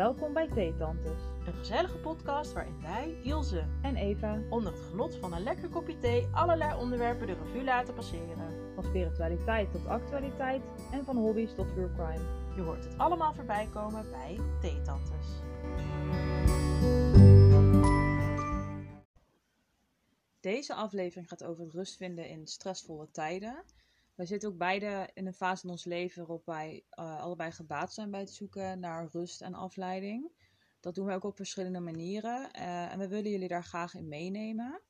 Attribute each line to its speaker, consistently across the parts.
Speaker 1: Welkom bij Theetantes
Speaker 2: Een gezellige podcast waarin wij, Ilse,
Speaker 1: en Eva
Speaker 2: onder het genot van een lekker kopje thee allerlei onderwerpen de revue laten passeren.
Speaker 1: van spiritualiteit tot actualiteit en van hobby's tot true crime.
Speaker 2: Je hoort het allemaal voorbij komen bij Theetantes.
Speaker 1: Deze aflevering gaat over het rust vinden in stressvolle tijden. Wij zitten ook beide in een fase in ons leven waarop wij eh, allebei gebaat zijn bij het zoeken naar rust en afleiding. Dat doen we ook op verschillende manieren eh, en we willen jullie daar graag in meenemen.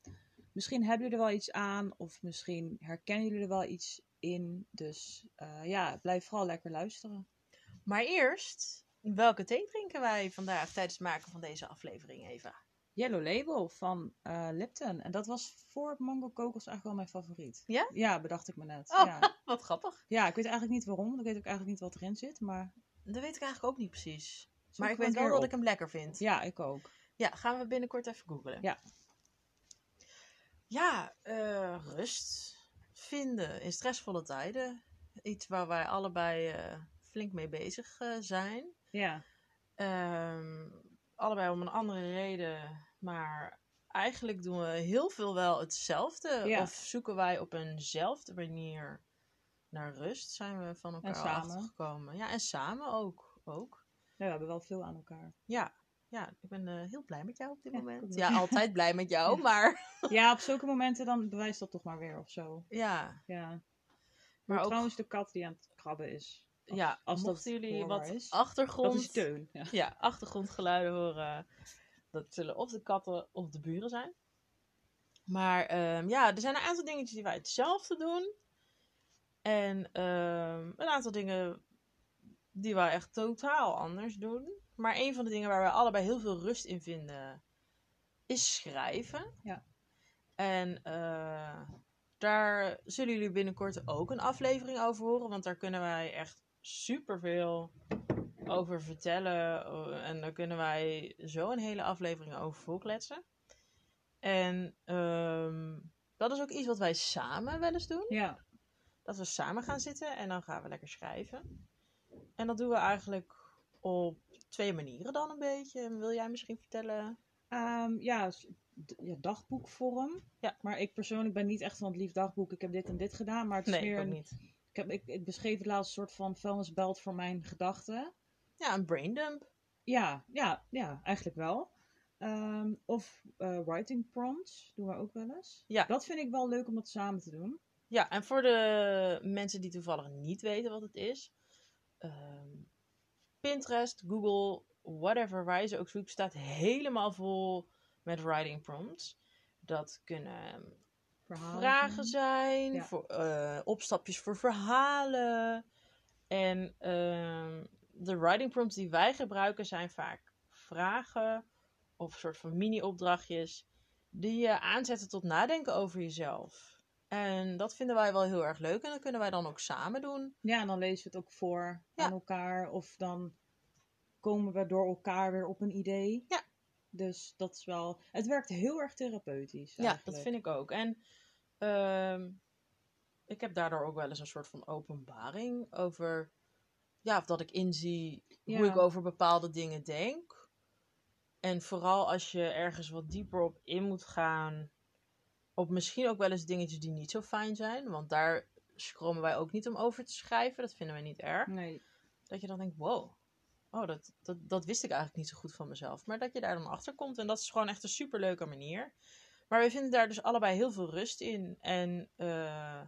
Speaker 1: Misschien hebben jullie er wel iets aan of misschien herkennen jullie er wel iets in. Dus eh, ja, blijf vooral lekker luisteren.
Speaker 2: Maar eerst, welke thee drinken wij vandaag tijdens het maken van deze aflevering, Eva?
Speaker 1: Yellow Label van eh, Lipton. En dat was voor Mango Kokos eigenlijk wel mijn favoriet.
Speaker 2: Ja?
Speaker 1: Ja, bedacht ik me net.
Speaker 2: Oh,
Speaker 1: Ja.
Speaker 2: wat grappig.
Speaker 1: ja, ik weet eigenlijk niet waarom. Ik weet ook eigenlijk niet wat erin zit. Maar
Speaker 2: Dat weet ik eigenlijk ook niet precies.
Speaker 1: zoek
Speaker 2: Maar ik weet wel dat ik hem lekker vind.
Speaker 1: Ja, ik ook.
Speaker 2: Ja, gaan we binnenkort even googlen.
Speaker 1: Ja.
Speaker 2: Ja, eh, rust vinden in stressvolle tijden. Iets waar wij allebei eh, flink mee bezig zijn.
Speaker 1: Ja,
Speaker 2: Ehm, allebei om een andere reden, maar eigenlijk doen we heel veel wel hetzelfde.
Speaker 1: Ja.
Speaker 2: Of zoeken wij op eenzelfde manier naar rust, zijn we van elkaar achtergekomen. Ja, en samen ook. ook.
Speaker 1: Ja, we hebben wel veel aan elkaar.
Speaker 2: Ja. ja, ik ben eh, heel blij met jou op dit
Speaker 1: Ja,
Speaker 2: moment. Ja, altijd blij met jou,
Speaker 1: Ja.
Speaker 2: maar
Speaker 1: Ja, op zulke momenten dan bewijst dat toch maar weer of zo.
Speaker 2: ja.
Speaker 1: Ja. Maar
Speaker 2: Maar ook,
Speaker 1: trouwens de kat die aan het krabben is. Als,
Speaker 2: ja,
Speaker 1: als
Speaker 2: mochten jullie wat
Speaker 1: is.
Speaker 2: achtergrond...
Speaker 1: Dat is Teun. Ja.
Speaker 2: ja, achtergrondgeluiden horen. Dat zullen of de katten of de buren zijn. Maar ehm, ja, er zijn een aantal dingetjes die wij hetzelfde doen. En ehm, een aantal dingen die wij echt totaal anders doen. Maar een van de dingen waar wij allebei heel veel rust in vinden, is schrijven.
Speaker 1: Ja.
Speaker 2: En eh, daar zullen jullie binnenkort ook een aflevering over horen. Want daar kunnen wij echt superveel over vertellen. eh, En daar kunnen wij zo een hele aflevering over volkletsen. En ehm, dat is ook iets wat wij samen wel eens doen.
Speaker 1: ja.
Speaker 2: Dat we samen gaan zitten en dan gaan we lekker schrijven. En dat doen we eigenlijk op twee manieren dan een beetje. Wil jij misschien vertellen?
Speaker 1: Ehm, ja, ja, dagboekvorm.
Speaker 2: Ja.
Speaker 1: Maar ik persoonlijk ben niet echt van het lief dagboek. Ik heb dit en dit gedaan. Maar het is
Speaker 2: Nee,
Speaker 1: meer
Speaker 2: ik ook
Speaker 1: een
Speaker 2: niet.
Speaker 1: Ik, heb, ik, ik beschreef het laatst een soort van vuilnisbelt voor mijn gedachten.
Speaker 2: Ja, een braindump.
Speaker 1: Ja, ja, ja, eigenlijk wel. Ehm, of eh, writing prompts doen we ook wel eens.
Speaker 2: Ja.
Speaker 1: Dat vind ik wel leuk om dat samen te doen.
Speaker 2: Ja, en voor de mensen die toevallig niet weten wat het is. ehm, Pinterest, Google, whatever waar je ze ook zoekt, staat helemaal vol met writing prompts. Dat kunnen
Speaker 1: Verhalen.
Speaker 2: vragen zijn,
Speaker 1: Ja.
Speaker 2: voor, eh, opstapjes voor verhalen. En ehm, de writing prompts die wij gebruiken zijn vaak vragen of soort van mini-opdrachtjes die je aanzetten tot nadenken over jezelf. En dat vinden wij wel heel erg leuk en dat kunnen wij dan ook samen doen.
Speaker 1: Ja, en dan lezen we het ook voor
Speaker 2: Ja.
Speaker 1: aan elkaar. Of dan komen we door elkaar weer op een idee.
Speaker 2: Ja.
Speaker 1: Dus dat is wel... Het werkt heel erg therapeutisch
Speaker 2: Ja, dat vind ik ook. En ehm, ik heb daardoor ook wel eens een soort van openbaring over, ja, of dat ik inzie hoe ik over bepaalde dingen denk. En vooral als je ergens wat dieper op in moet gaan, op misschien ook wel eens dingetjes die niet zo fijn zijn, want daar schromen wij ook niet om over te schrijven, dat vinden wij niet erg.
Speaker 1: Nee.
Speaker 2: Dat je dan denkt, wow, oh, dat, dat, dat wist ik eigenlijk niet zo goed van mezelf. Maar dat je daar dan achter komt. En dat is gewoon echt een superleuke manier. Maar we vinden daar dus allebei heel veel rust in. En eh,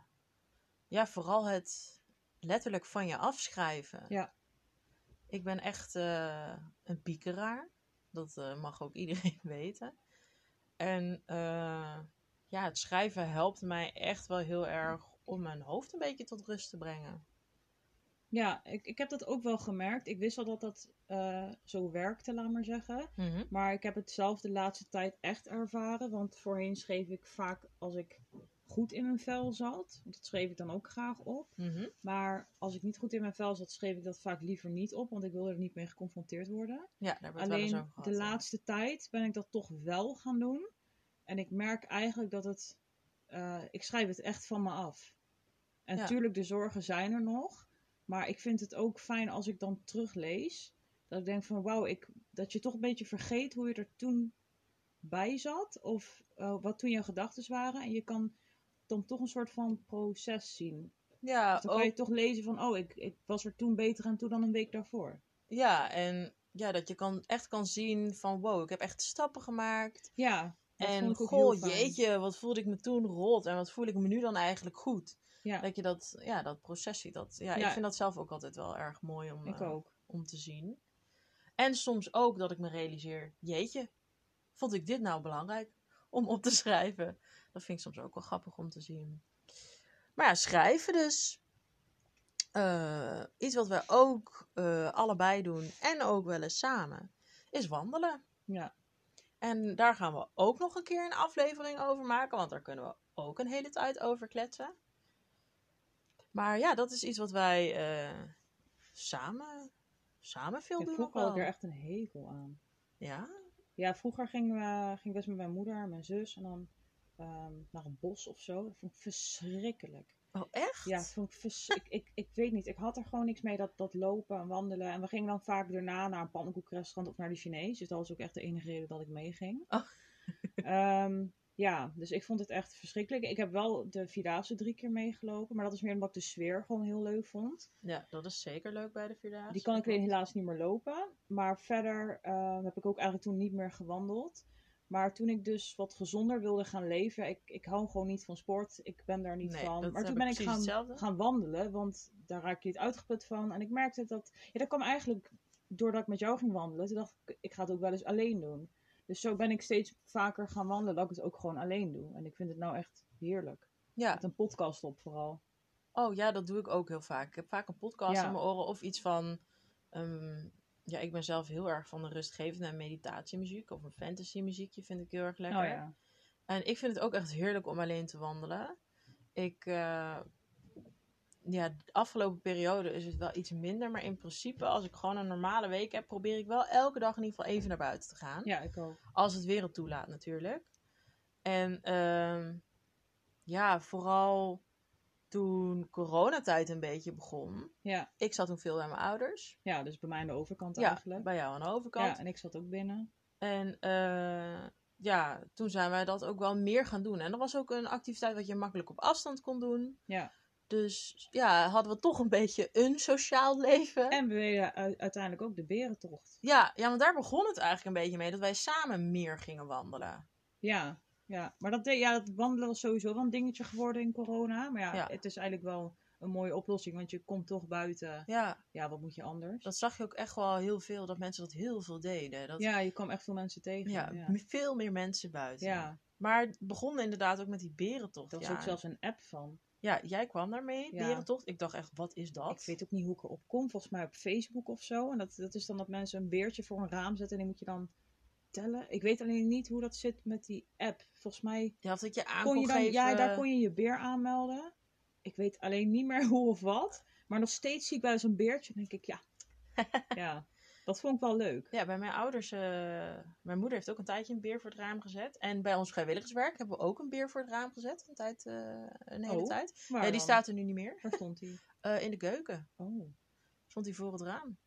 Speaker 2: ja, vooral het letterlijk van je afschrijven.
Speaker 1: Ja.
Speaker 2: Ik ben echt eh, een piekeraar. Dat eh, mag ook iedereen weten. En eh, ja, het schrijven helpt mij echt wel heel erg om mijn hoofd een beetje tot rust te brengen.
Speaker 1: Ja, ik, ik heb dat ook wel gemerkt. Ik wist al dat dat zo werkte, laat maar zeggen.
Speaker 2: Mhm.
Speaker 1: Maar ik heb het zelf de laatste tijd echt ervaren. Want voorheen schreef ik vaak als ik goed in mijn vel zat. Want dat schreef ik dan ook graag op.
Speaker 2: Mhm.
Speaker 1: Maar als ik niet goed in mijn vel zat, schreef ik dat vaak liever niet op. Want ik wilde er niet mee geconfronteerd worden.
Speaker 2: Ja, daar het wel eens
Speaker 1: Alleen
Speaker 2: over gehad.
Speaker 1: de
Speaker 2: ja.
Speaker 1: laatste tijd ben ik dat toch wel gaan doen. En ik merk eigenlijk dat het. eh, ik schrijf het echt van me af. En
Speaker 2: Ja.
Speaker 1: natuurlijk, de zorgen zijn er nog. Maar ik vind het ook fijn als ik dan teruglees. Dat ik denk van wauw, ik, dat je toch een beetje vergeet hoe je er toen bij zat. Of eh, wat toen jouw gedachten waren. En je kan dan toch een soort van proces zien.
Speaker 2: Ja,
Speaker 1: Dus dan kan je
Speaker 2: ook-
Speaker 1: toch lezen van oh, ik, ik was er toen beter aan toe dan een week daarvoor.
Speaker 2: ja, en ja, dat je kan, echt kan zien van wow, ik heb echt stappen gemaakt.
Speaker 1: Ja,
Speaker 2: en
Speaker 1: ook
Speaker 2: goh, jeetje, wat voelde ik me toen rot en wat voel ik me nu dan eigenlijk goed.
Speaker 1: Ja,
Speaker 2: Dat je dat, ja, dat proces ziet. Dat, ja,
Speaker 1: Ja.
Speaker 2: Ik vind dat zelf ook altijd wel erg mooi om, eh,
Speaker 1: ook.
Speaker 2: om te zien. En soms ook dat ik me realiseer, jeetje, vond ik dit nou belangrijk om op te schrijven? Dat vind ik soms ook wel grappig om te zien. Maar ja, schrijven dus. Eh, iets wat we ook eh, allebei doen en ook wel eens samen, is wandelen.
Speaker 1: Ja.
Speaker 2: En daar gaan we ook nog een keer een aflevering over maken, want daar kunnen we ook een hele tijd over kletsen. Maar ja, dat is iets wat wij eh, samen, samen veel
Speaker 1: Ik
Speaker 2: doen.
Speaker 1: vroeger
Speaker 2: ook
Speaker 1: had ik er echt een hekel aan.
Speaker 2: Ja?
Speaker 1: Ja, vroeger ging, we, ging ik best met mijn moeder en mijn zus en dan ehm, naar een bos of zo. Dat vond ik verschrikkelijk.
Speaker 2: Oh, echt?
Speaker 1: Ja, vond ik, vers- ik, ik, ik weet niet. Ik had er gewoon niks mee, dat, dat lopen en wandelen. En we gingen dan vaak daarna naar een pannenkoekrestaurant of naar de Chinees. Dus dat was ook echt de enige reden dat ik meeging.
Speaker 2: Oh.
Speaker 1: Ehm, ja, dus ik vond het echt verschrikkelijk. Ik heb wel de Vierdaagse drie keer meegelopen. Maar dat is meer omdat ik de sfeer gewoon heel leuk vond.
Speaker 2: Ja, dat is zeker leuk bij de Vierdaagse.
Speaker 1: Die kan ik alleen helaas niet meer lopen. Maar verder ehm, heb ik ook eigenlijk toen niet meer gewandeld. Maar toen ik dus wat gezonder wilde gaan leven, ik, ik hou gewoon niet van sport. Ik ben daar niet
Speaker 2: Nee,
Speaker 1: van. Maar toen ben
Speaker 2: ik
Speaker 1: gaan,
Speaker 2: hetzelfde.
Speaker 1: gaan wandelen, want daar raak je het uitgeput van. En ik merkte dat, ja, dat kwam eigenlijk doordat ik met jou ging wandelen. Toen dacht ik, ik ga het ook wel eens alleen doen. Dus zo ben ik steeds vaker gaan wandelen, dat ik het ook gewoon alleen doe. En ik vind het nou echt heerlijk.
Speaker 2: Ja.
Speaker 1: Met een podcast op vooral.
Speaker 2: Oh ja, dat doe ik ook heel vaak. Ik heb vaak een podcast
Speaker 1: Ja.
Speaker 2: in mijn oren of iets van. ehm, ja, ik ben zelf heel erg van de rustgevende en meditatiemuziek. Of een fantasy muziekje vind ik heel erg lekker.
Speaker 1: Oh ja.
Speaker 2: En ik vind het ook echt heerlijk om alleen te wandelen. Ik, eh, ja, de afgelopen periode is het wel iets minder. Maar in principe, als ik gewoon een normale week heb, probeer ik wel elke dag in ieder geval even naar buiten te gaan.
Speaker 1: Ja, ik ook.
Speaker 2: Als het weer het toelaat natuurlijk. En ehm, ja, vooral toen coronatijd een beetje begon.
Speaker 1: Ja.
Speaker 2: Ik zat toen veel bij mijn ouders.
Speaker 1: ja, dus bij mij aan de overkant
Speaker 2: Ja,
Speaker 1: eigenlijk.
Speaker 2: bij jou aan de overkant.
Speaker 1: Ja, en ik zat ook binnen.
Speaker 2: En eh, ja, toen zijn wij dat ook wel meer gaan doen. En dat was ook een activiteit wat je makkelijk op afstand kon doen.
Speaker 1: Ja.
Speaker 2: Dus ja, hadden we toch een beetje een sociaal leven.
Speaker 1: En we deden uiteindelijk ook de berentocht.
Speaker 2: Ja, ja, want daar begon het eigenlijk een beetje mee. Dat wij samen meer gingen wandelen.
Speaker 1: Ja, ja. maar dat, ja, dat wandelen was sowieso wel een dingetje geworden in corona. Maar ja,
Speaker 2: Ja.
Speaker 1: het is eigenlijk wel een mooie oplossing, want je komt toch buiten.
Speaker 2: Ja,
Speaker 1: Ja, wat moet je anders?
Speaker 2: dat zag je ook echt wel heel veel. Dat mensen dat heel veel deden. Dat,
Speaker 1: Ja, je kwam echt veel mensen tegen.
Speaker 2: ja,
Speaker 1: Ja,
Speaker 2: veel meer mensen buiten.
Speaker 1: Ja,
Speaker 2: Maar het begon inderdaad ook met die berentocht.
Speaker 1: daar was
Speaker 2: ja.
Speaker 1: ook zelfs een app van.
Speaker 2: ja, jij kwam daarmee,
Speaker 1: Ja.
Speaker 2: berentocht. Ik dacht echt, wat is dat?
Speaker 1: Ik weet ook niet hoe ik erop kom. Volgens mij op Facebook of zo. En dat, dat is dan dat mensen een beertje voor een raam zetten en die moet je dan Ik weet alleen niet hoe dat zit met die app. Volgens mij
Speaker 2: Ja, of dat je aan
Speaker 1: kon je dan,
Speaker 2: geven...
Speaker 1: ja, daar kon je je beer aanmelden. Ik weet alleen niet meer hoe of wat. Maar nog steeds zie ik bij zo'n beertje. denk ik, ja. ja, dat vond ik wel leuk.
Speaker 2: Ja, bij mijn ouders... eh, mijn moeder heeft ook een tijdje een beer voor het raam gezet. En bij ons vrijwilligerswerk hebben we ook een beer voor het raam gezet. Een, tijd, eh, een hele
Speaker 1: Oh,
Speaker 2: tijd. Ja, die
Speaker 1: dan?
Speaker 2: staat er nu niet meer.
Speaker 1: Waar stond die?
Speaker 2: Eh, in de keuken
Speaker 1: Oh,
Speaker 2: stond hij voor het raam.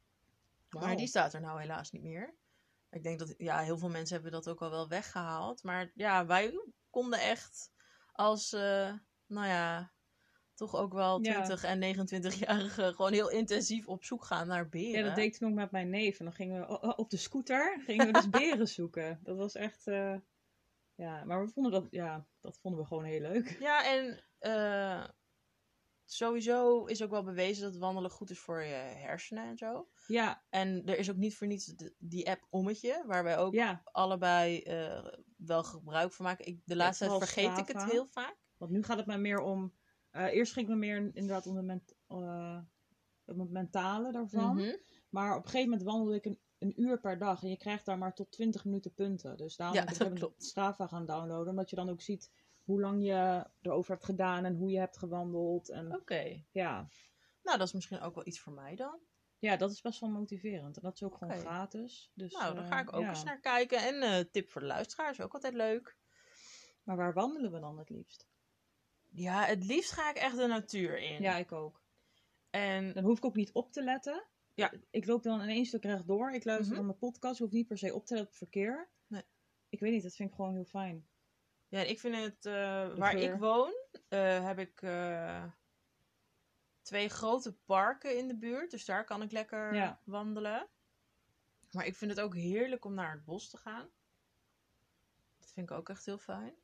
Speaker 2: Maar die staat er nou helaas niet meer. Ik denk dat, ja, heel veel mensen hebben dat ook al wel weggehaald. Maar ja, wij konden echt als, eh, nou ja, toch ook wel
Speaker 1: Ja.
Speaker 2: 20 en 29-jarigen gewoon heel intensief op zoek gaan naar beren.
Speaker 1: Ja, dat deed ik toen ook met mijn neef. En dan gingen we o- o- op de scooter gingen we dus beren zoeken. Dat was echt... eh, ja, maar we vonden dat... Ja, dat vonden we gewoon heel leuk.
Speaker 2: Ja, en eh, sowieso is ook wel bewezen dat wandelen goed is voor je hersenen en zo.
Speaker 1: Ja,
Speaker 2: En er is ook niet voor niets die app Ommetje, waar wij ook
Speaker 1: ja.
Speaker 2: allebei eh, wel gebruik van maken. Ik, de laatste tijd vergeet ik het heel vaak.
Speaker 1: Want nu gaat het mij meer om... eh, eerst ging het me meer inderdaad om, de ment, eh, om het mentale daarvan.
Speaker 2: Mhm.
Speaker 1: Maar op een gegeven moment wandelde ik een, een uur per dag. En je krijgt daar maar tot 20 minuten punten. Dus daarom
Speaker 2: Ja,
Speaker 1: ben ik. Strava gaan downloaden. Omdat je dan ook ziet hoe lang je erover hebt gedaan. En hoe je hebt gewandeld. En
Speaker 2: Oké.
Speaker 1: ja,
Speaker 2: Nou, dat is misschien ook wel iets voor mij dan.
Speaker 1: ja, dat is best wel motiverend. En dat is ook gewoon gratis. Dus,
Speaker 2: nou, daar
Speaker 1: eh,
Speaker 2: ga ik ook
Speaker 1: ja.
Speaker 2: eens naar kijken. En eh tip voor de luisteraars, ook altijd leuk.
Speaker 1: Maar waar wandelen we dan het liefst?
Speaker 2: Ja, het liefst ga ik echt de natuur in.
Speaker 1: Ja, ik ook.
Speaker 2: En
Speaker 1: Dan hoef ik ook niet op te letten.
Speaker 2: Ja.
Speaker 1: Ik loop dan in één stuk rechtdoor. Ik luister
Speaker 2: Mhm.
Speaker 1: dan de podcast. Ik hoef niet per se op te letten op verkeer.
Speaker 2: Nee.
Speaker 1: Ik weet niet, dat vind ik gewoon heel fijn.
Speaker 2: Ja, ik vind het, eh, waar ik woon, eh, heb ik eh, twee grote parken in de buurt. Dus daar kan ik lekker
Speaker 1: Ja.
Speaker 2: wandelen. Maar ik vind het ook heerlijk om naar het bos te gaan. Dat vind ik ook echt heel fijn.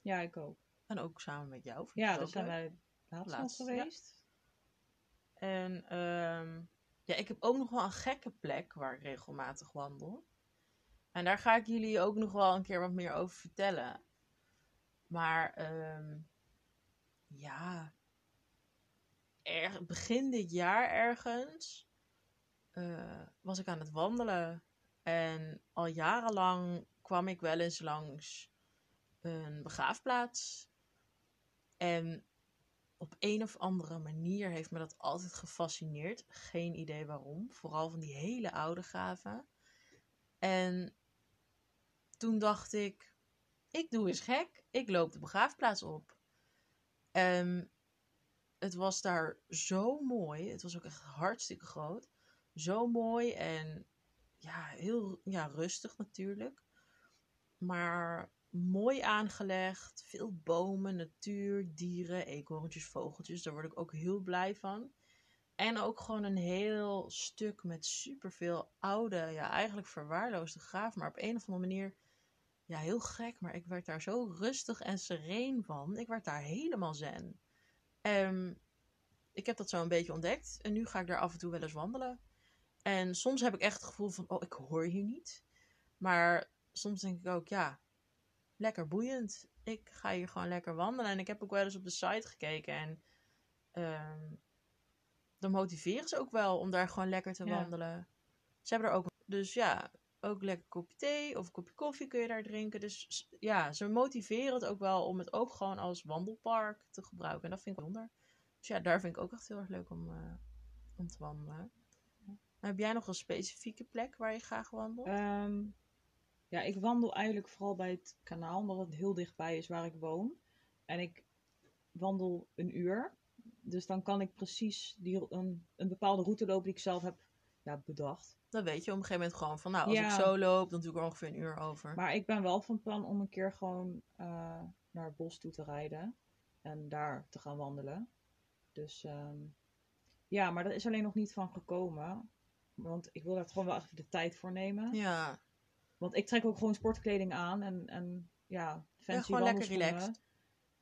Speaker 1: Ja, ik ook.
Speaker 2: En ook samen met jou.
Speaker 1: Ja, daar zijn wij laatst
Speaker 2: Laatst, ja.
Speaker 1: geweest.
Speaker 2: En ehm, ja, ik heb ook nog wel een gekke plek waar ik regelmatig wandel. En daar ga ik jullie ook nog wel een keer wat meer over vertellen. Maar ehm, ja, er, begin dit jaar ergens eh, was ik aan het wandelen. En al jarenlang kwam ik wel eens langs een begraafplaats. En op een of andere manier heeft me dat altijd gefascineerd. Geen idee waarom. Vooral van die hele oude graven. En toen dacht ik, ik doe eens gek. Ik loop de begraafplaats op. En het was daar zo mooi. Het was ook echt hartstikke groot. Zo mooi en ja, heel ja, rustig natuurlijk. Maar mooi aangelegd. Veel bomen, natuur, dieren, eekhoorntjes, vogeltjes. Daar word ik ook heel blij van. En ook gewoon een heel stuk met superveel oude, ja, eigenlijk verwaarloosde graven. Maar op een of andere manier, ja, heel gek. Maar ik werd daar zo rustig en sereen van. Ik werd daar helemaal zen. Ehm, ik heb dat zo een beetje ontdekt. En nu ga ik daar af en toe wel eens wandelen. En soms heb ik echt het gevoel van, oh, ik hoor hier niet. Maar soms denk ik ook, ja, lekker boeiend. Ik ga hier gewoon lekker wandelen. En ik heb ook wel eens op de site gekeken. En ehm, dan motiveren ze ook wel om daar gewoon lekker te
Speaker 1: Ja.
Speaker 2: wandelen. Ze hebben er ook, dus ja, ook lekker kopje thee of een kopje koffie kun je daar drinken. Dus ja, ze motiveren het ook wel om het ook gewoon als wandelpark te gebruiken. En dat vind ik bijzonder. Dus ja, daar vind ik ook echt heel erg leuk om, eh, om te wandelen. Heb jij nog een specifieke plek waar je graag wandelt?
Speaker 1: Ehm, ja, ik wandel eigenlijk vooral bij het kanaal, omdat het heel dichtbij is waar ik woon. En ik wandel een uur. Dus dan kan ik precies die, een, een bepaalde route lopen die ik zelf heb ja, bedacht.
Speaker 2: Dan weet je op een gegeven moment gewoon van, nou, als
Speaker 1: Ja.
Speaker 2: ik zo loop, dan doe ik er ongeveer een uur over.
Speaker 1: Maar ik ben wel van plan om een keer gewoon eh, naar het bos toe te rijden. En daar te gaan wandelen. Dus ehm, ja, maar dat is alleen nog niet van gekomen. Want ik wil daar gewoon wel even de tijd voor nemen.
Speaker 2: Ja,
Speaker 1: Want ik trek ook gewoon sportkleding aan en, en ja, fancy
Speaker 2: gewoon lekker relaxed.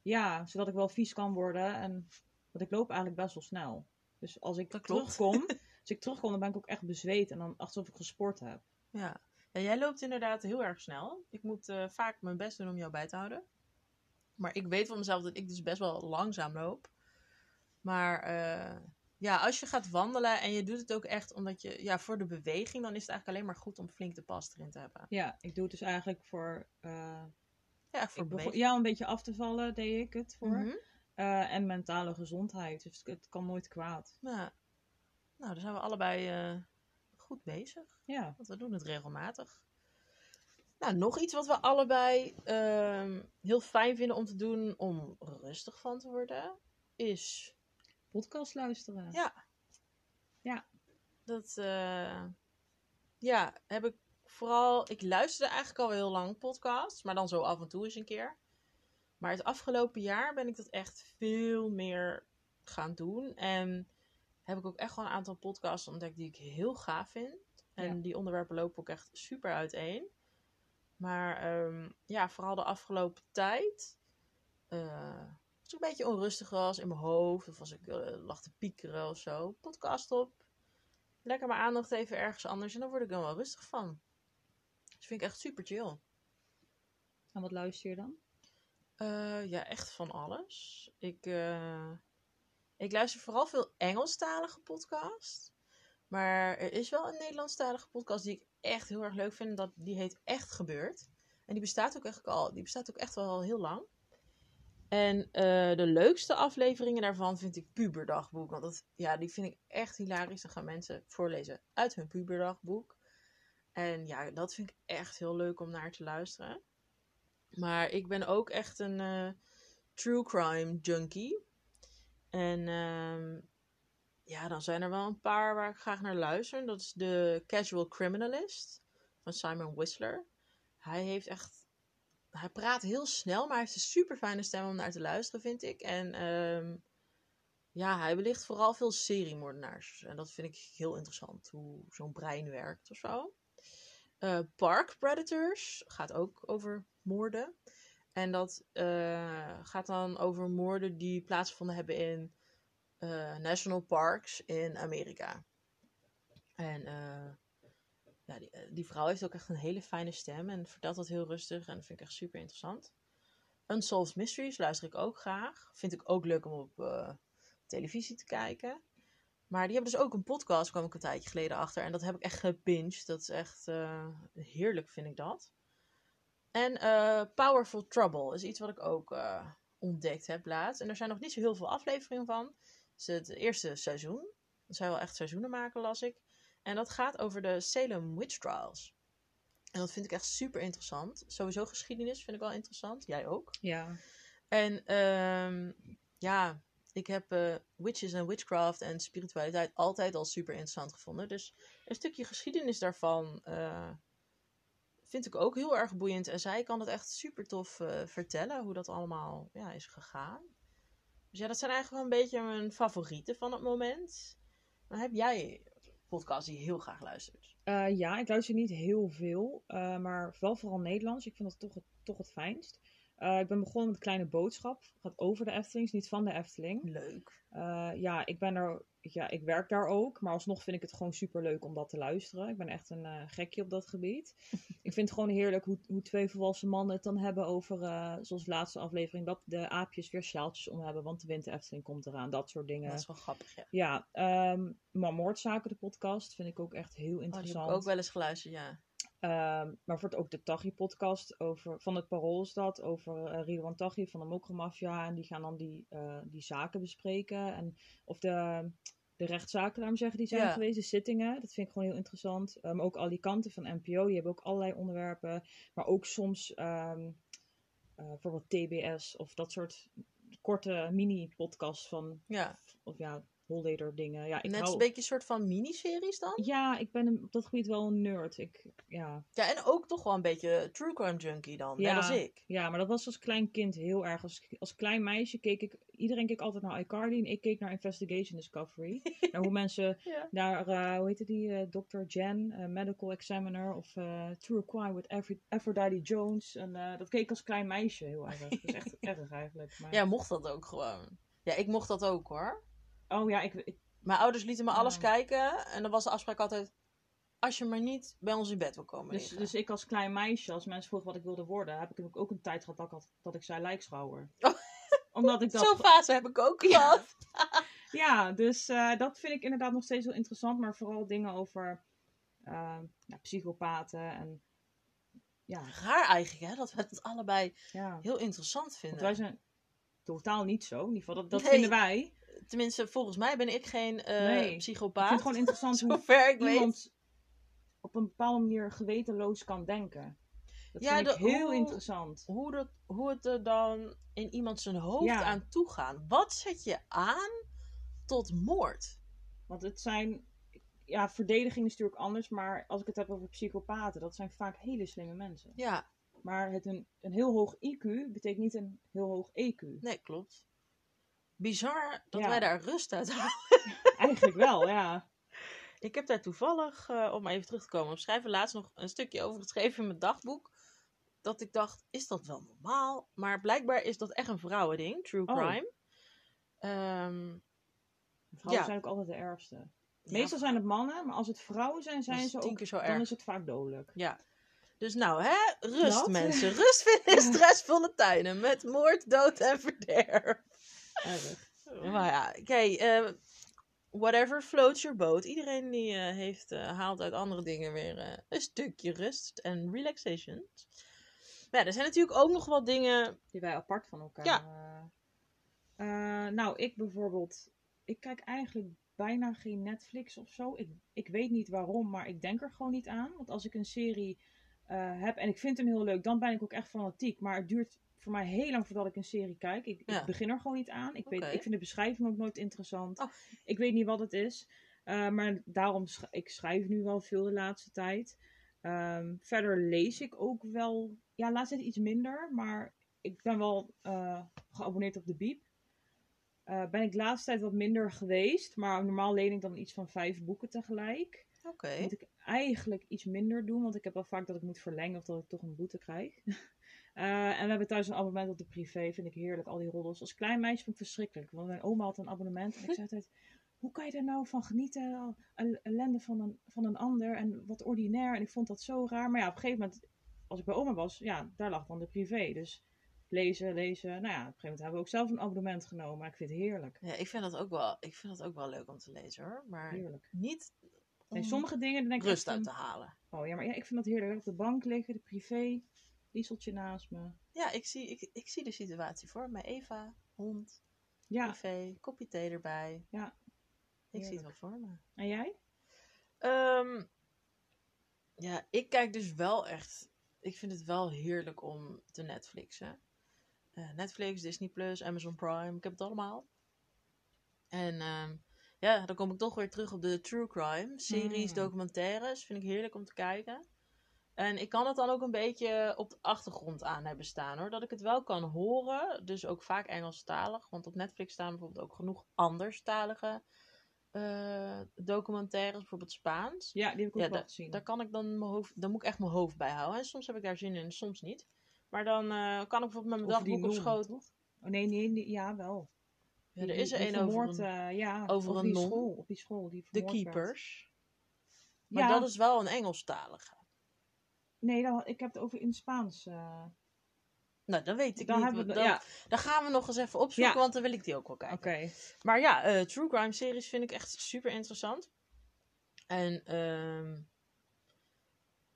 Speaker 1: Ja, zodat ik wel vies kan worden. En, want ik loop eigenlijk best wel snel. Dus als ik
Speaker 2: Dat klopt.
Speaker 1: als ik terugkom, dan ben ik ook echt bezweet. En dan alsof ik gesport heb.
Speaker 2: ja. ja jij loopt inderdaad heel erg snel. Ik moet eh, vaak mijn best doen om jou bij te houden. Maar ik weet van mezelf dat ik dus best wel langzaam loop. Maar eh, ja, als je gaat wandelen en je doet het ook echt omdat je, ja, voor de beweging, dan is het eigenlijk alleen maar goed om flink de pas erin te hebben.
Speaker 1: Ja, ik doe het dus eigenlijk voor... eh,
Speaker 2: Ja, voor
Speaker 1: begon- ja, een beetje af te vallen deed ik het voor.
Speaker 2: Mhm.
Speaker 1: En mentale gezondheid. Dus het kan nooit kwaad.
Speaker 2: Ja. Nou, dan zijn we allebei eh, goed bezig.
Speaker 1: Ja.
Speaker 2: Want we doen het regelmatig. Nou, nog iets wat we allebei ehm, heel fijn vinden om te doen om rustig van te worden, is
Speaker 1: Podcast luisteren.
Speaker 2: Ja.
Speaker 1: Ja.
Speaker 2: dat, eh, ja, heb ik vooral, ik luisterde eigenlijk al heel lang podcasts, maar dan zo af en toe eens een keer. Maar het afgelopen jaar ben ik dat echt veel meer gaan doen. En heb ik ook echt gewoon een aantal podcasts ontdekt die ik heel gaaf vind. En
Speaker 1: Ja.
Speaker 2: die onderwerpen lopen ook echt super uiteen. Maar ehm, ja, vooral de afgelopen tijd. eh, als ik een beetje onrustig was in mijn hoofd. Of als ik eh, lag te piekeren of zo. Podcast op. Lekker mijn aandacht even ergens anders. En dan word ik dan wel rustig van. Dus vind ik echt super chill.
Speaker 1: En wat luister je dan?
Speaker 2: Eh, ja, echt van alles. Ik, ik luister vooral veel Engelstalige podcasts. Maar er is wel een Nederlandstalige podcast die ik echt heel erg leuk vind. Dat, die heet Echt Gebeurd. En die bestaat ook echt al. Die bestaat ook echt wel al heel lang. En eh, de leukste afleveringen daarvan vind ik Puberdagboek. Want dat, ja, die vind ik echt hilarisch. Dan gaan mensen voorlezen uit hun puberdagboek. En ja, dat vind ik echt heel leuk om naar te luisteren. Maar ik ben ook echt een eh, true crime junkie. En ehm, ja, dan zijn er wel een paar waar ik graag naar luister. Dat is de Casual Criminalist van Simon Whistler. Hij heeft echt. Hij praat heel snel, maar hij heeft een super fijne stem om naar te luisteren, vind ik. En ehm, ja, hij belicht vooral veel seriemoordenaars. En dat vind ik heel interessant, hoe zo'n brein werkt of zo. Eh, Park Predators gaat ook over moorden. En dat eh, gaat dan over moorden die plaatsgevonden hebben in eh, national parks in Amerika. En eh, ja, die, die vrouw heeft ook echt een hele fijne stem en vertelt dat heel rustig en dat vind ik echt super interessant. Unsolved Mysteries luister ik ook graag. Vind ik ook leuk om op televisie te kijken. Maar die hebben dus ook een podcast, kwam ik een tijdje geleden achter. En dat heb ik echt gebinged. Dat is echt heerlijk, vind ik dat. En eh, Powerful Trouble is iets wat ik ook eh, ontdekt heb laatst. En er zijn nog niet zo heel veel afleveringen van. Het is het eerste seizoen. Er zijn wel echt seizoenen maken, las ik. En dat gaat over de Salem Witch Trials. En dat vind ik echt super interessant. Sowieso geschiedenis vind ik wel interessant. Jij ook.
Speaker 1: Ja.
Speaker 2: En ehm, ja, ik heb eh, witches en witchcraft en spiritualiteit altijd al super interessant gevonden. Dus een stukje geschiedenis daarvan vind ik ook heel erg boeiend. En zij kan het echt super tof eh, vertellen hoe dat allemaal ja, is gegaan. Dus ja, dat zijn eigenlijk wel een beetje mijn favorieten van het moment. Maar heb jij podcasts die je heel graag luistert?
Speaker 1: Eh, ja, ik luister niet heel veel, eh, maar wel vooral Nederlands. Ik vind dat toch het, toch het fijnst. Ik ben begonnen met een kleine boodschap. Het gaat over de Efteling, is niet van de Efteling.
Speaker 2: Leuk.
Speaker 1: Ja, ik ben er, ja, ik werk daar ook, maar alsnog vind ik het gewoon super leuk om dat te luisteren. Ik ben echt een eh, gekje op dat gebied. ik vind het gewoon heerlijk hoe, hoe twee volwassen mannen het dan hebben over, eh, zoals de laatste aflevering, dat de aapjes weer sjaaltjes om hebben, want de winter Efteling komt eraan. Dat soort dingen.
Speaker 2: Dat is wel grappig, ja.
Speaker 1: Ja, ehm, maar Moordzaken, de podcast, vind ik ook echt heel
Speaker 2: Oh, die heb
Speaker 1: interessant.
Speaker 2: ik ook wel eens geluisterd, ja.
Speaker 1: Ehm, maar voor het ook de Taghi-podcast over, van het Parool is dat, over eh Ridwan Taghi van de Mokromafia. En die gaan dan die, eh, die zaken bespreken. En, of de, de rechtszaken, laat zeggen, die zijn
Speaker 2: Ja.
Speaker 1: geweest, de zittingen. Dat vind ik gewoon heel interessant. Maar ook Alicante van NPO, die hebben ook allerlei onderwerpen. Maar ook soms ehm, eh, bijvoorbeeld TBS of dat soort korte mini-podcasts van,
Speaker 2: Ja,
Speaker 1: of ja, Holleder dingen. Ja, ik
Speaker 2: net
Speaker 1: hou...
Speaker 2: een beetje een soort van miniseries dan.
Speaker 1: Ja, ik ben een- op dat gebied wel een nerd. Ik, ja,
Speaker 2: Ja, en ook toch wel een beetje true crime junkie dan,
Speaker 1: Ja.
Speaker 2: net als ik.
Speaker 1: Ja, maar dat was als klein kind heel erg. Als, als klein meisje keek ik... Iedereen keek altijd naar iCarly en ik keek naar Investigation Discovery. naar hoe mensen
Speaker 2: Ja.
Speaker 1: naar, eh, hoe heette die, eh, Dr. Jen, eh, Medical Examiner of True Crime with Aphro- Aphrodite Jones. En dat keek ik als klein meisje heel erg. Dat is echt erg eigenlijk. Maar...
Speaker 2: Ja, mocht dat ook gewoon. Ja, ik mocht dat ook hoor.
Speaker 1: Oh ja, ik, ik,
Speaker 2: Mijn ouders lieten me alles
Speaker 1: Ja.
Speaker 2: kijken en dan was de afspraak altijd... Als je maar niet bij ons in bed wil komen
Speaker 1: dus,
Speaker 2: liggen.
Speaker 1: dus ik als klein meisje, als mensen vroegen wat ik wilde worden, heb ik ook een tijd gehad dat ik, had, dat ik zei lijkschouwer.
Speaker 2: Oh.
Speaker 1: Omdat ik dat...
Speaker 2: Zo'n fase heb ik ook
Speaker 1: Ja.
Speaker 2: gehad.
Speaker 1: Ja, dus eh, dat vind ik inderdaad nog steeds wel interessant. Maar vooral dingen over ja, psychopaten en ja,
Speaker 2: Raar eigenlijk hè, dat we het allebei heel interessant
Speaker 1: Want
Speaker 2: vinden.
Speaker 1: wij zijn totaal niet zo. In ieder geval, dat, dat
Speaker 2: Nee.
Speaker 1: vinden wij.
Speaker 2: Tenminste, volgens mij ben ik geen eh,
Speaker 1: Nee. Ik vind
Speaker 2: psychopaat.
Speaker 1: het gewoon interessant hoe
Speaker 2: Zover ik weet.
Speaker 1: iemand op een bepaalde manier gewetenloos kan denken. Dat
Speaker 2: Ja,
Speaker 1: vind ik heel
Speaker 2: hoe-
Speaker 1: interessant.
Speaker 2: Hoe, dat, hoe het er dan in iemand zijn hoofd
Speaker 1: Ja.
Speaker 2: aan toe gaat. Wat zet je aan tot moord?
Speaker 1: Want het zijn... Ja, verdediging is natuurlijk anders. Maar als ik het heb over psychopaten, dat zijn vaak hele slimme mensen.
Speaker 2: Ja,
Speaker 1: Maar het een, een heel hoog IQ betekent niet een heel hoog EQ.
Speaker 2: nee, klopt. Bizar dat
Speaker 1: Ja.
Speaker 2: wij daar rust uit halen.
Speaker 1: Eigenlijk wel, ja.
Speaker 2: Ik heb daar toevallig, eh, om even terug te komen op schrijven, laatst nog een stukje over geschreven in mijn dagboek. Dat ik dacht, is dat wel normaal? Maar blijkbaar is dat echt een vrouwending, true
Speaker 1: Oh.
Speaker 2: crime. Ehm,
Speaker 1: Vrouwen
Speaker 2: Ja.
Speaker 1: zijn ook altijd de ergste.
Speaker 2: ja,
Speaker 1: Meestal zijn het mannen, maar als het vrouwen zijn, zijn ze ook,
Speaker 2: zo
Speaker 1: dan is het vaak dodelijk.
Speaker 2: Ja. Dus nou, hè? Rust,
Speaker 1: Dat?
Speaker 2: mensen. Rust vinden in stressvolle tijden. Met moord, dood en verderf.
Speaker 1: Erg.
Speaker 2: Maar ja, oké. eh, whatever floats your boat. Iedereen die eh, heeft, eh, haalt uit andere dingen weer eh, een stukje rust en relaxation. Maar ja, er zijn natuurlijk ook nog wat dingen.
Speaker 1: Die wij apart van elkaar.
Speaker 2: Ja.
Speaker 1: nou, ik bijvoorbeeld. Ik kijk eigenlijk bijna geen Netflix of zo. Ik, ik weet niet waarom, maar ik denk er gewoon niet aan. Want als ik een serie heb en ik vind hem heel leuk, dan ben ik ook echt fanatiek. Maar het duurt voor mij heel lang voordat ik een serie kijk. Ik,
Speaker 2: Ja.
Speaker 1: ik begin er gewoon niet aan. Ik, weet, ik vind de beschrijving ook nooit interessant.
Speaker 2: Oh.
Speaker 1: Ik weet niet wat het is. Eh, maar daarom sch ik schrijf nu wel veel de laatste tijd. Ehm, verder lees ik ook wel. Ja, laatst iets minder. Maar ik ben wel eh, geabonneerd op de Biep. Eh, ben ik de laatste tijd wat minder geweest. Maar normaal leen ik dan iets van vijf boeken tegelijk.
Speaker 2: Oké.
Speaker 1: Moet ik eigenlijk iets minder doen, want ik heb wel vaak dat ik moet verlengen of dat ik toch een boete krijg. Eh, en we hebben thuis een abonnement op de privé, vind ik heerlijk, al die roddels. Als klein meisje vond ik verschrikkelijk, want mijn oma had een abonnement en ik zei altijd, hoe kan je daar nou van genieten, El- ellende van een, van een ander en wat ordinair. En ik vond dat zo raar, maar ja, op een gegeven moment, als ik bij oma was, ja, daar lag dan de privé. Dus lezen, lezen, nou ja, op een gegeven moment hebben we ook zelf een abonnement genomen, maar ik vind het heerlijk.
Speaker 2: Ja, ik vind, dat ook wel, ik vind dat ook wel leuk om te lezen hoor. Maar
Speaker 1: Heerlijk.
Speaker 2: niet om
Speaker 1: Nee, sommige dingen, dan denk ik
Speaker 2: rust uit te halen.
Speaker 1: Oh ja, maar ja, ik vind dat heerlijk. Op de bank liggen, de privé, lieseltje naast me.
Speaker 2: Ja, ik zie, ik, ik zie de situatie voor me. Eva, hond,
Speaker 1: Ja,
Speaker 2: privé, kopje thee erbij.
Speaker 1: Ja.
Speaker 2: Ik zie het wel voor me.
Speaker 1: en jij?
Speaker 2: Ehm, ja, ik kijk dus wel echt. Ik vind het wel heerlijk om te Netflixen. Eh, Netflix, Disney Plus, Amazon Prime, ik heb het allemaal. En ehm, ja, dan kom ik toch weer terug op de true crime series,
Speaker 1: Mm.
Speaker 2: documentaires. Vind ik heerlijk om te kijken. En ik kan het dan ook een beetje op de achtergrond aan hebben staan hoor. Dat ik het wel kan horen. Dus ook vaak Engelstalig. Want op Netflix staan bijvoorbeeld ook genoeg anderstalige eh, documentaires. Bijvoorbeeld Spaans.
Speaker 1: Ja, die heb ik ook
Speaker 2: Ja,
Speaker 1: wel gezien.
Speaker 2: Daar kan ik dan mijn hoofd, daar moet ik echt mijn hoofd bij houden. En soms heb ik daar zin in soms niet. Maar dan eh, kan ik bijvoorbeeld met mijn dagboek op schoot.
Speaker 1: toch? Oh nee, nee, nee, ja wel.
Speaker 2: Ja, er is er een over
Speaker 1: vermoord,
Speaker 2: een-
Speaker 1: eh, ja,
Speaker 2: over een non.
Speaker 1: school, op die school die
Speaker 2: de
Speaker 1: werd.
Speaker 2: keepers. Maar
Speaker 1: Ja,
Speaker 2: dat is wel een Engelstalige.
Speaker 1: Nee, dan, ik heb het over in Spaans. eh.
Speaker 2: Nou, dat weet ik
Speaker 1: dan
Speaker 2: niet.
Speaker 1: we,
Speaker 2: Dan,
Speaker 1: ja,
Speaker 2: dan gaan we nog eens even opzoeken,
Speaker 1: Ja.
Speaker 2: want dan wil ik die ook wel kijken.
Speaker 1: oké.
Speaker 2: Maar ja, eh, true crime series vind ik echt super interessant. En ehm,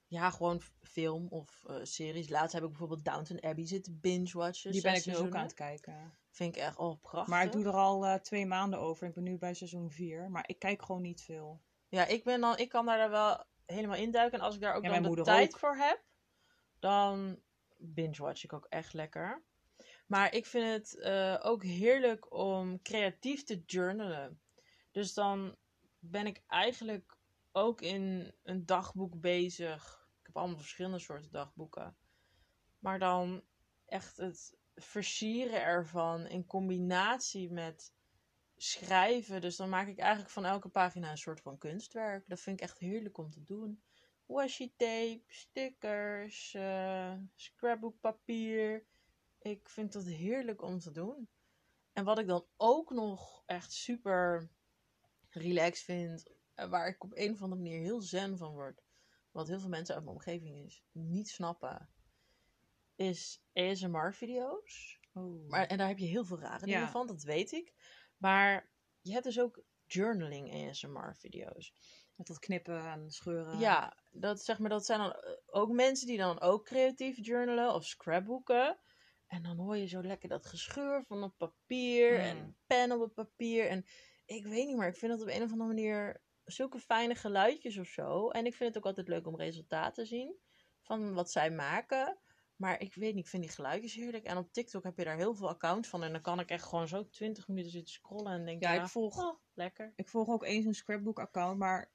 Speaker 2: ja, gewoon film of eh, series. Laatst heb ik bijvoorbeeld Downton Abbey zitten binge-watchen.
Speaker 1: Die ben ik nu ook
Speaker 2: seizoenen.
Speaker 1: aan het kijken.
Speaker 2: Vind ik echt oh, prachtig.
Speaker 1: Maar ik doe er al twee maanden over. Ik ben nu bij seizoen 4. Maar ik kijk gewoon niet veel.
Speaker 2: Ja, ik, ben dan, ik kan daar wel helemaal induiken. En als ik daar ook
Speaker 1: Ja,
Speaker 2: dan de tijd
Speaker 1: ook.
Speaker 2: voor heb, dan binge-watch ik ook echt lekker. Maar ik vind het eh, ook heerlijk om creatief te journalen. Dus dan ben ik eigenlijk ook in een dagboek bezig. Ik heb allemaal verschillende soorten dagboeken. Maar dan echt het versieren ervan in combinatie met schrijven. Dus dan maak ik eigenlijk van elke pagina een soort van kunstwerk. Dat vind ik echt heerlijk om te doen. Washi tape, stickers, eh scrapbookpapier. Ik vind dat heerlijk om te doen. En wat ik dan ook nog echt super relaxed vind, en waar ik op een of andere manier heel zen van word, wat heel veel mensen uit mijn omgeving is, niet snappen, is ASMR-video's.
Speaker 1: Oh.
Speaker 2: Maar, en daar heb je heel veel rare dingen
Speaker 1: Ja.
Speaker 2: van, dat weet ik. Maar je hebt dus ook journaling ASMR-video's.
Speaker 1: Met dat knippen en scheuren.
Speaker 2: Ja, dat, zeg maar, dat zijn dan eh, ook mensen die dan ook creatief journalen of scrapbooken. En dan hoor je zo lekker dat gescheur van het papier en pen op het papier. En ik weet niet, maar ik vind dat op een of andere manier zulke fijne geluidjes of zo. En ik vind het ook altijd leuk om resultaten te zien van wat zij maken. Maar ik weet niet, ik vind die geluidjes heerlijk. En op TikTok heb je daar heel veel accounts van. En dan kan ik echt gewoon zo 20 minuten zitten scrollen en denk
Speaker 1: Ja,
Speaker 2: ja,
Speaker 1: ik volg-
Speaker 2: oh, lekker.
Speaker 1: Ik volg ook eens een scrapbook-account, maar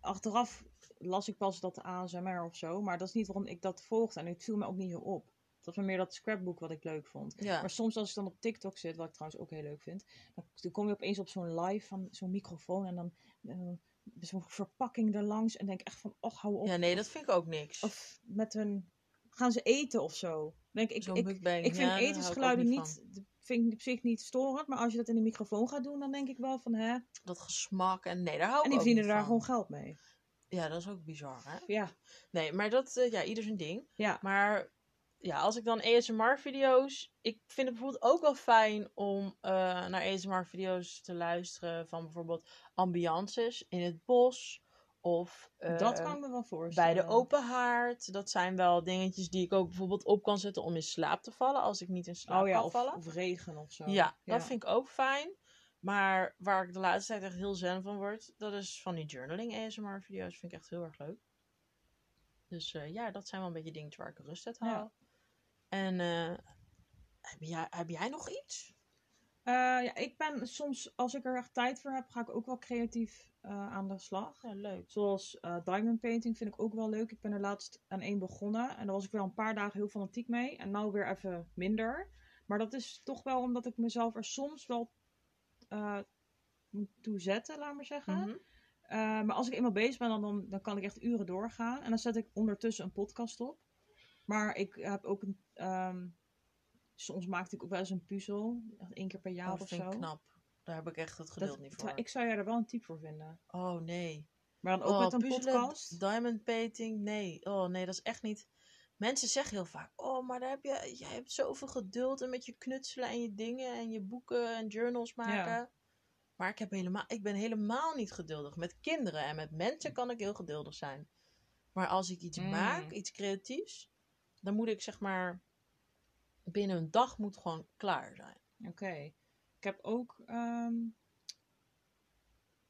Speaker 1: achteraf las ik pas dat ASMR of zo. Maar dat is niet waarom ik dat volgde en het viel me ook niet zo op. Dat was meer dat scrapbook wat ik leuk vond.
Speaker 2: Ja.
Speaker 1: Maar soms als ik dan op TikTok zit, wat ik trouwens ook heel leuk vind, dan, kom je opeens op zo'n live van zo'n microfoon en dan eh, zo'n verpakking erlangs en denk echt van, och, hou op.
Speaker 2: ja, nee, dat vind ik ook niks.
Speaker 1: Of met hun, gaan ze eten of zo. Denk ik, ik,
Speaker 2: mukbang,
Speaker 1: ik vind
Speaker 2: ja,
Speaker 1: etensgeluiden
Speaker 2: niet
Speaker 1: niet, vind ik op zich niet storend, maar als je dat in de microfoon gaat doen, dan denk ik wel van, hè.
Speaker 2: dat gesmak en nee, daar hou ik
Speaker 1: En die verdienen daar
Speaker 2: van.
Speaker 1: gewoon geld mee.
Speaker 2: Ja, dat is ook bizar, hè?
Speaker 1: Ja,
Speaker 2: Nee, maar dat, eh, ja, ieder zijn ding.
Speaker 1: ja.
Speaker 2: Maar ja, als ik dan ASMR-video's. Ik vind het bijvoorbeeld ook wel fijn om eh, naar ASMR-video's te luisteren van bijvoorbeeld ambiances in het bos. Of
Speaker 1: dat kan ik me wel
Speaker 2: bij
Speaker 1: voorstellen.
Speaker 2: de open haard. Dat zijn wel dingetjes die ik ook bijvoorbeeld op kan zetten om in slaap te vallen. Als ik niet in slaap
Speaker 1: Oh ja,
Speaker 2: kan
Speaker 1: of,
Speaker 2: vallen.
Speaker 1: of regen of zo.
Speaker 2: Ja, dat vind ik ook fijn. Maar waar ik de laatste tijd echt heel zen van word, dat is van die journaling ASMR-video's. Vind ik echt heel erg leuk. Dus eh, ja, dat zijn wel een beetje dingen waar ik rust uit haal.
Speaker 1: Ja.
Speaker 2: En eh, heb, jij, heb jij nog iets?
Speaker 1: Eh, ja, ik ben soms, als ik er echt tijd voor heb, ga ik ook wel creatief eh, aan de slag.
Speaker 2: Ja, leuk.
Speaker 1: Zoals eh, diamond painting vind ik ook wel leuk. Ik ben er laatst aan één begonnen. En daar was ik wel een paar dagen heel fanatiek mee. En nou weer even minder. Maar dat is toch wel omdat ik mezelf er soms wel moet toe zetten, laat maar zeggen.
Speaker 2: Mhm.
Speaker 1: Maar als ik eenmaal bezig ben, dan, dan, dan kan ik echt uren doorgaan. En dan zet ik ondertussen een podcast op. Maar ik heb ook een... ehm, soms maakte ik ook wel eens een puzzel. Één keer per jaar
Speaker 2: Oh,
Speaker 1: of
Speaker 2: vind ik
Speaker 1: zo.
Speaker 2: knap. Daar heb ik echt het geduld
Speaker 1: Dat-
Speaker 2: niet voor.
Speaker 1: ik zou jij er wel een type voor vinden.
Speaker 2: Oh nee.
Speaker 1: Maar dan ook
Speaker 2: oh,
Speaker 1: met een
Speaker 2: puzzelen,
Speaker 1: podcast.
Speaker 2: Diamond painting, nee. Oh nee, dat is echt niet. Mensen zeggen heel vaak: Oh, maar daar heb je, jij hebt zoveel geduld en met je knutselen en je dingen en je boeken en journals maken. Maar ik, heb helemaal, ik ben helemaal niet geduldig. Met kinderen en met mensen kan ik heel geduldig zijn. Maar als ik iets
Speaker 1: Mm.
Speaker 2: maak, iets creatiefs, dan moet ik zeg maar binnen een dag moet gewoon klaar zijn.
Speaker 1: Oké. Ik heb ook... ehm,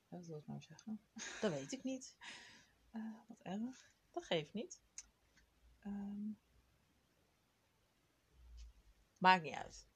Speaker 1: Wat wil ik nou zeggen?
Speaker 2: Dat weet ik niet.
Speaker 1: Eh, wat erg.
Speaker 2: Dat geeft niet.
Speaker 1: Ehm,
Speaker 2: Maakt niet uit.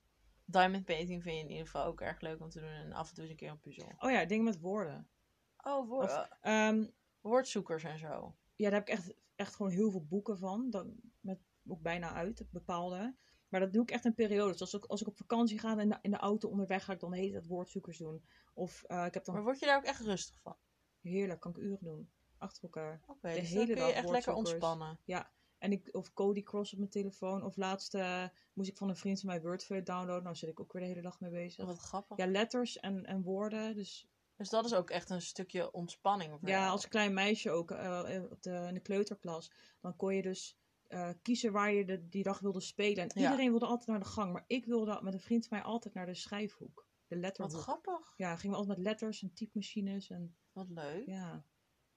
Speaker 2: Diamond painting vind je in ieder geval ook erg leuk om te doen. En af en toe eens een keer een puzzel.
Speaker 1: oh ja, dingen met woorden.
Speaker 2: Oh, woord,
Speaker 1: Of-
Speaker 2: eh,
Speaker 1: Ehm,
Speaker 2: woordzoekers en zo.
Speaker 1: ja, daar heb ik echt, echt gewoon heel veel boeken van. Dat, met ook bijna uit, bepaalde. Maar dat doe ik echt in periodes. Dus als ik, als ik op vakantie ga en in de, auto onderweg ga ik dan hele tijd woordzoekers doen. Of eh, ik heb dan
Speaker 2: Maar word je daar ook echt rustig van?
Speaker 1: heerlijk, kan ik uren doen. Achter elkaar.
Speaker 2: Oké,
Speaker 1: De
Speaker 2: dus
Speaker 1: hele
Speaker 2: dan kun je
Speaker 1: dag
Speaker 2: echt lekker ontspannen.
Speaker 1: En ik, of Cody Cross op mijn telefoon. Of laatst eh, moest ik van een vriend van mij Wordfeud downloaden. Nou zit ik ook weer de hele dag mee bezig.
Speaker 2: Wat grappig.
Speaker 1: Ja, letters en, en woorden. Dus
Speaker 2: Dus dat is ook echt een stukje ontspanning. voor
Speaker 1: ja,
Speaker 2: jou.
Speaker 1: als klein meisje ook eh, op de, in de kleuterklas. Dan kon je dus eh, kiezen waar je de, die dag wilde spelen. En
Speaker 2: Ja.
Speaker 1: iedereen wilde altijd naar de gang. Maar ik wilde met een vriend van mij altijd naar de schrijfhoek. De
Speaker 2: Wat
Speaker 1: letterhoek.
Speaker 2: grappig.
Speaker 1: Ja, gingen we altijd met letters en typemachines. En,
Speaker 2: Wat leuk. Ja,
Speaker 1: ja.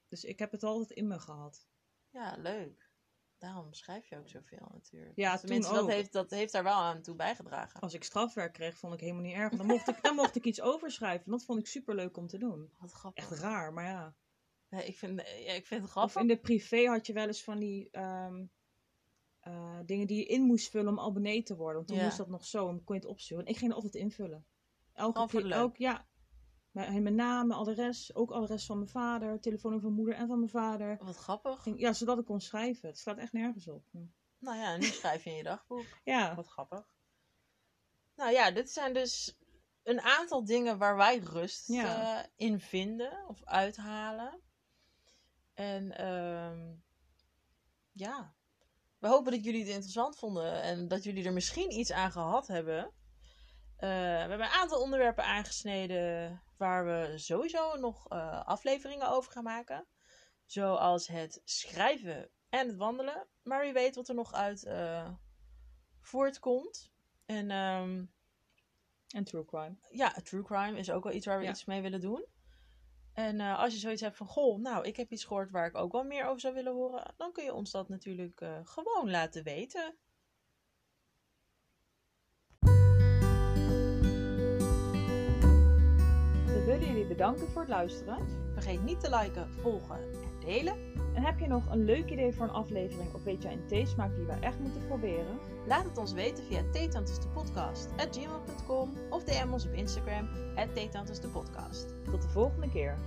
Speaker 1: Dus ik heb het altijd in me gehad.
Speaker 2: leuk. Daarom schrijf je ook zoveel natuurlijk.
Speaker 1: Ja,
Speaker 2: Tenminste, dat heeft, dat heeft daar wel aan toe bijgedragen.
Speaker 1: Als ik strafwerk kreeg, vond ik helemaal niet erg. Dan mocht ik, dan mocht ik iets overschrijven. Dat vond ik super leuk om te doen.
Speaker 2: Wat grappig.
Speaker 1: Echt raar, maar ja.
Speaker 2: Nee, ik, vind, ja, ik vind het
Speaker 1: Of
Speaker 2: grappig.
Speaker 1: in de privé had je wel eens van die ehm, eh, dingen die je in moest vullen om abonnee te worden. Want toen
Speaker 2: Ja.
Speaker 1: moest dat nog zo, en kon je het opsturen. En ik ging altijd invullen. Elke keer, elk, ja. Mijn, mijn naam, mijn adres, ook adres van mijn vader, telefoonnummer van mijn moeder en van mijn vader.
Speaker 2: Wat grappig.
Speaker 1: Ging, ja, zodat ik kon schrijven. Het slaat echt nergens op.
Speaker 2: Nou ja, nu schrijf je in je dagboek.
Speaker 1: Ja,
Speaker 2: Wat grappig. Nou ja, dit zijn dus een aantal dingen waar wij rust
Speaker 1: Ja.
Speaker 2: eh, in vinden of uithalen. En ehm, ja, we hopen dat jullie het interessant vonden en dat jullie er misschien iets aan gehad hebben. Eh, we hebben een aantal onderwerpen aangesneden waar we sowieso nog eh, afleveringen over gaan maken. Zoals het schrijven en het wandelen. Maar wie weet wat er nog uit eh, voortkomt. En ehm,
Speaker 1: en true crime.
Speaker 2: ja, true crime is ook wel iets waar we
Speaker 1: Ja.
Speaker 2: iets mee willen doen. En eh, als je zoiets hebt van, goh, nou, ik heb iets gehoord waar ik ook wel meer over zou willen horen, dan kun je ons dat natuurlijk eh, gewoon laten weten.
Speaker 1: We willen jullie bedanken voor het luisteren.
Speaker 2: Vergeet niet te liken, volgen en delen.
Speaker 1: En heb je nog een leuk idee voor een aflevering of weet jij een theesmaak die we echt moeten proberen?
Speaker 2: Laat het ons weten via theetantesdepodcast.gmail.com of DM ons op Instagram, theetantesdepodcast.
Speaker 1: Tot de volgende keer.